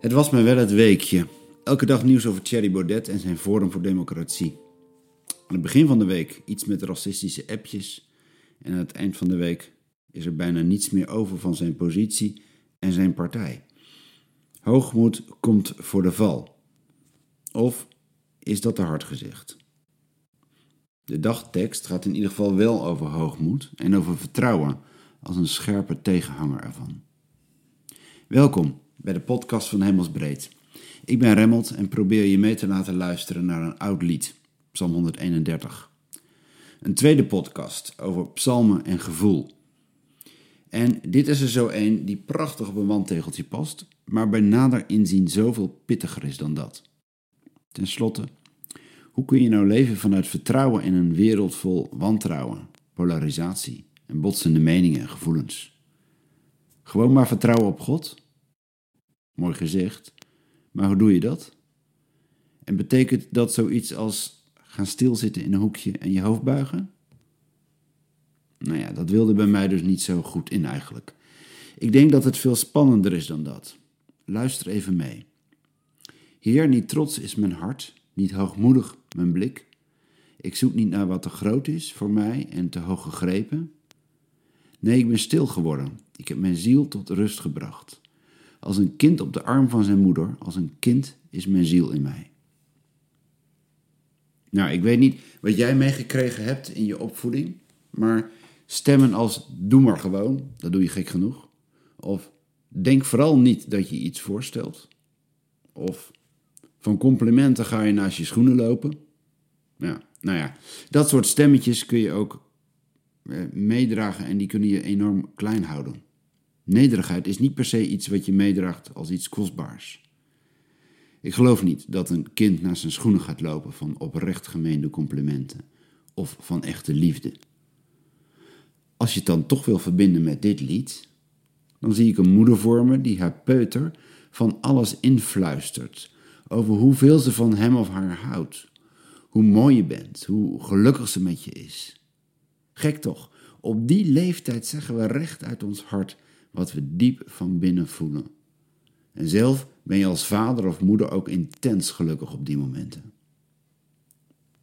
Het was mij wel het weekje. Elke dag nieuws over Thierry Baudet en zijn Forum voor Democratie. Aan het begin van de week iets met racistische appjes. En aan het eind van de week is er bijna niets meer over van zijn positie en zijn partij. Hoogmoed komt voor de val. Of is dat te hard gezegd? De dagtekst gaat in ieder geval wel over hoogmoed en over vertrouwen als een scherpe tegenhanger ervan. Welkom bij de podcast van Hemelsbreed. Ik ben Remmelt en probeer je mee te laten luisteren naar een oud lied, Psalm 131. Een tweede podcast over psalmen en gevoel. En dit is er zo een die prachtig op een wandtegeltje past, maar bij nader inzien zoveel pittiger is dan dat. Ten slotte, hoe kun je nou leven vanuit vertrouwen in een wereld vol wantrouwen, polarisatie en botsende meningen en gevoelens? Gewoon maar vertrouwen op God? Mooi gezegd, maar hoe doe je dat? En betekent dat zoiets als gaan stilzitten in een hoekje en je hoofd buigen? Nou ja, dat wilde bij mij dus niet zo goed in eigenlijk. Ik denk dat het veel spannender is dan dat. Luister even mee. Heer, niet trots is mijn hart, niet hoogmoedig mijn blik. Ik zoek niet naar wat te groot is voor mij en te hoog gegrepen. Nee, ik ben stil geworden. Ik heb mijn ziel tot rust gebracht. Als een kind op de arm van zijn moeder, als een kind is mijn ziel in mij. Nou, ik weet niet wat jij meegekregen hebt in je opvoeding, maar stemmen als doe maar gewoon, dat doe je gek genoeg. Of denk vooral niet dat je iets voorstelt. Of van complimenten ga je naast je schoenen lopen. Ja, nou ja, dat soort stemmetjes kun je ook eh, meedragen en die kunnen je enorm klein houden. Nederigheid is niet per se iets wat je meedraagt als iets kostbaars. Ik geloof niet dat een kind naar zijn schoenen gaat lopen van oprecht gemeende complimenten of van echte liefde. Als je het dan toch wil verbinden met dit lied, dan zie ik een moeder voor me die haar peuter van alles influistert over hoeveel ze van hem of haar houdt, hoe mooi je bent, hoe gelukkig ze met je is. Gek toch, op die leeftijd zeggen we recht uit ons hart wat we diep van binnen voelen. En zelf ben je als vader of moeder ook intens gelukkig op die momenten.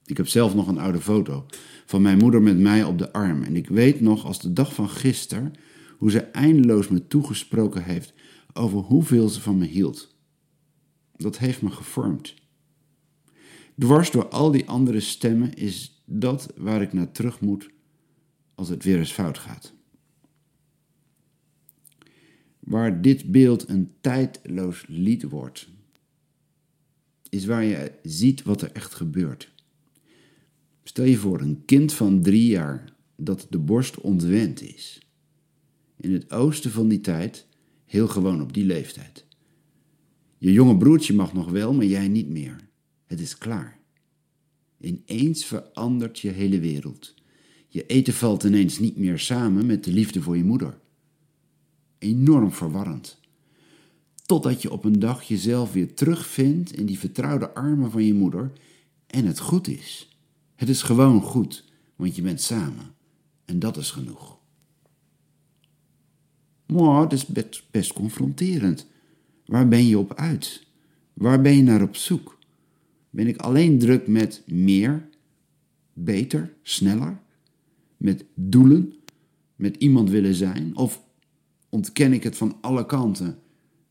Ik heb zelf nog een oude foto van mijn moeder met mij op de arm. En ik weet nog als de dag van gisteren hoe ze eindeloos me toegesproken heeft over hoeveel ze van me hield. Dat heeft me gevormd. Dwars door al die andere stemmen is dat waar ik naar terug moet als het weer eens fout gaat waar dit beeld een tijdloos lied wordt, is waar je ziet wat er echt gebeurt. Stel je voor een kind van drie jaar dat de borst ontwend is. In het oosten van die tijd heel gewoon op die leeftijd. Je jonge broertje mag nog wel, maar jij niet meer. Het is klaar. Ineens verandert je hele wereld. Je eten valt ineens niet meer samen met de liefde voor je moeder enorm verwarrend. Totdat je op een dag jezelf weer terugvindt in die vertrouwde armen van je moeder en het goed is. Het is gewoon goed, want je bent samen. En dat is genoeg. Maar het is best, best confronterend. Waar ben je op uit? Waar ben je naar op zoek? Ben ik alleen druk met meer, beter, sneller? Met doelen? Met iemand willen zijn? Of ontken ik het van alle kanten,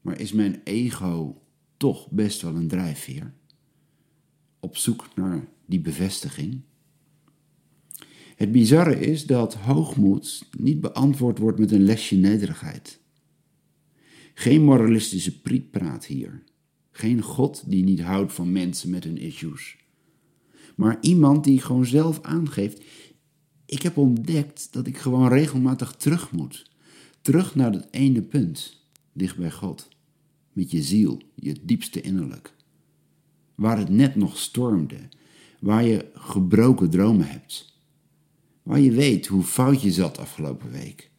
maar is mijn ego toch best wel een drijfveer? Op zoek naar die bevestiging? Het bizarre is dat hoogmoed niet beantwoord wordt met een lesje nederigheid. Geen moralistische prietpraat hier. Geen God die niet houdt van mensen met hun issues. Maar iemand die gewoon zelf aangeeft: Ik heb ontdekt dat ik gewoon regelmatig terug moet Terug naar dat ene punt, dicht bij God, met je ziel, je diepste innerlijk. Waar het net nog stormde, waar je gebroken dromen hebt. Waar je weet hoe fout je zat afgelopen week.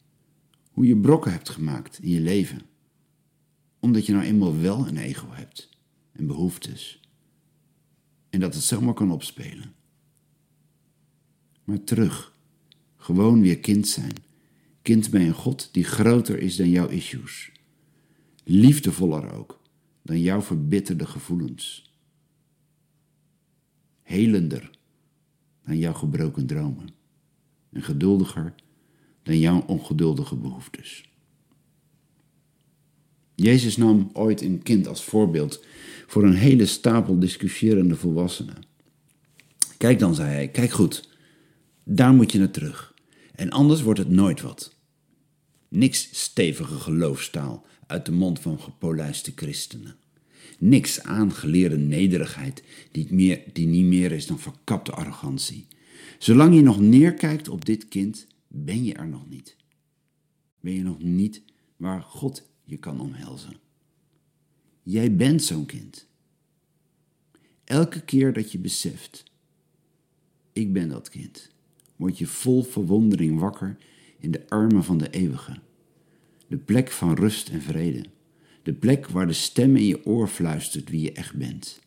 Hoe je brokken hebt gemaakt in je leven. Omdat je nou eenmaal wel een ego hebt en behoeftes. En dat het zomaar kan opspelen. Maar terug, gewoon weer kind zijn kind bij een God die groter is dan jouw issues. Liefdevoller ook, dan jouw verbitterde gevoelens. Helender dan jouw gebroken dromen. En geduldiger dan jouw ongeduldige behoeftes. Jezus nam ooit een kind als voorbeeld voor een hele stapel discussierende volwassenen. Kijk dan, zei hij, kijk goed, daar moet je naar terug. En anders wordt het nooit wat. Niks stevige geloofstaal uit de mond van gepolijste christenen. Niks aangeleerde nederigheid die, meer, die niet meer is dan verkapte arrogantie. Zolang je nog neerkijkt op dit kind, ben je er nog niet. Ben je nog niet waar God je kan omhelzen. Jij bent zo'n kind. Elke keer dat je beseft, ik ben dat kind, word je vol verwondering wakker in de armen van de eeuwige. De plek van rust en vrede. De plek waar de stem in je oor fluistert wie je echt bent.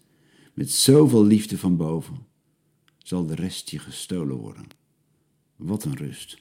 Met zoveel liefde van boven zal de rest je gestolen worden. Wat een rust.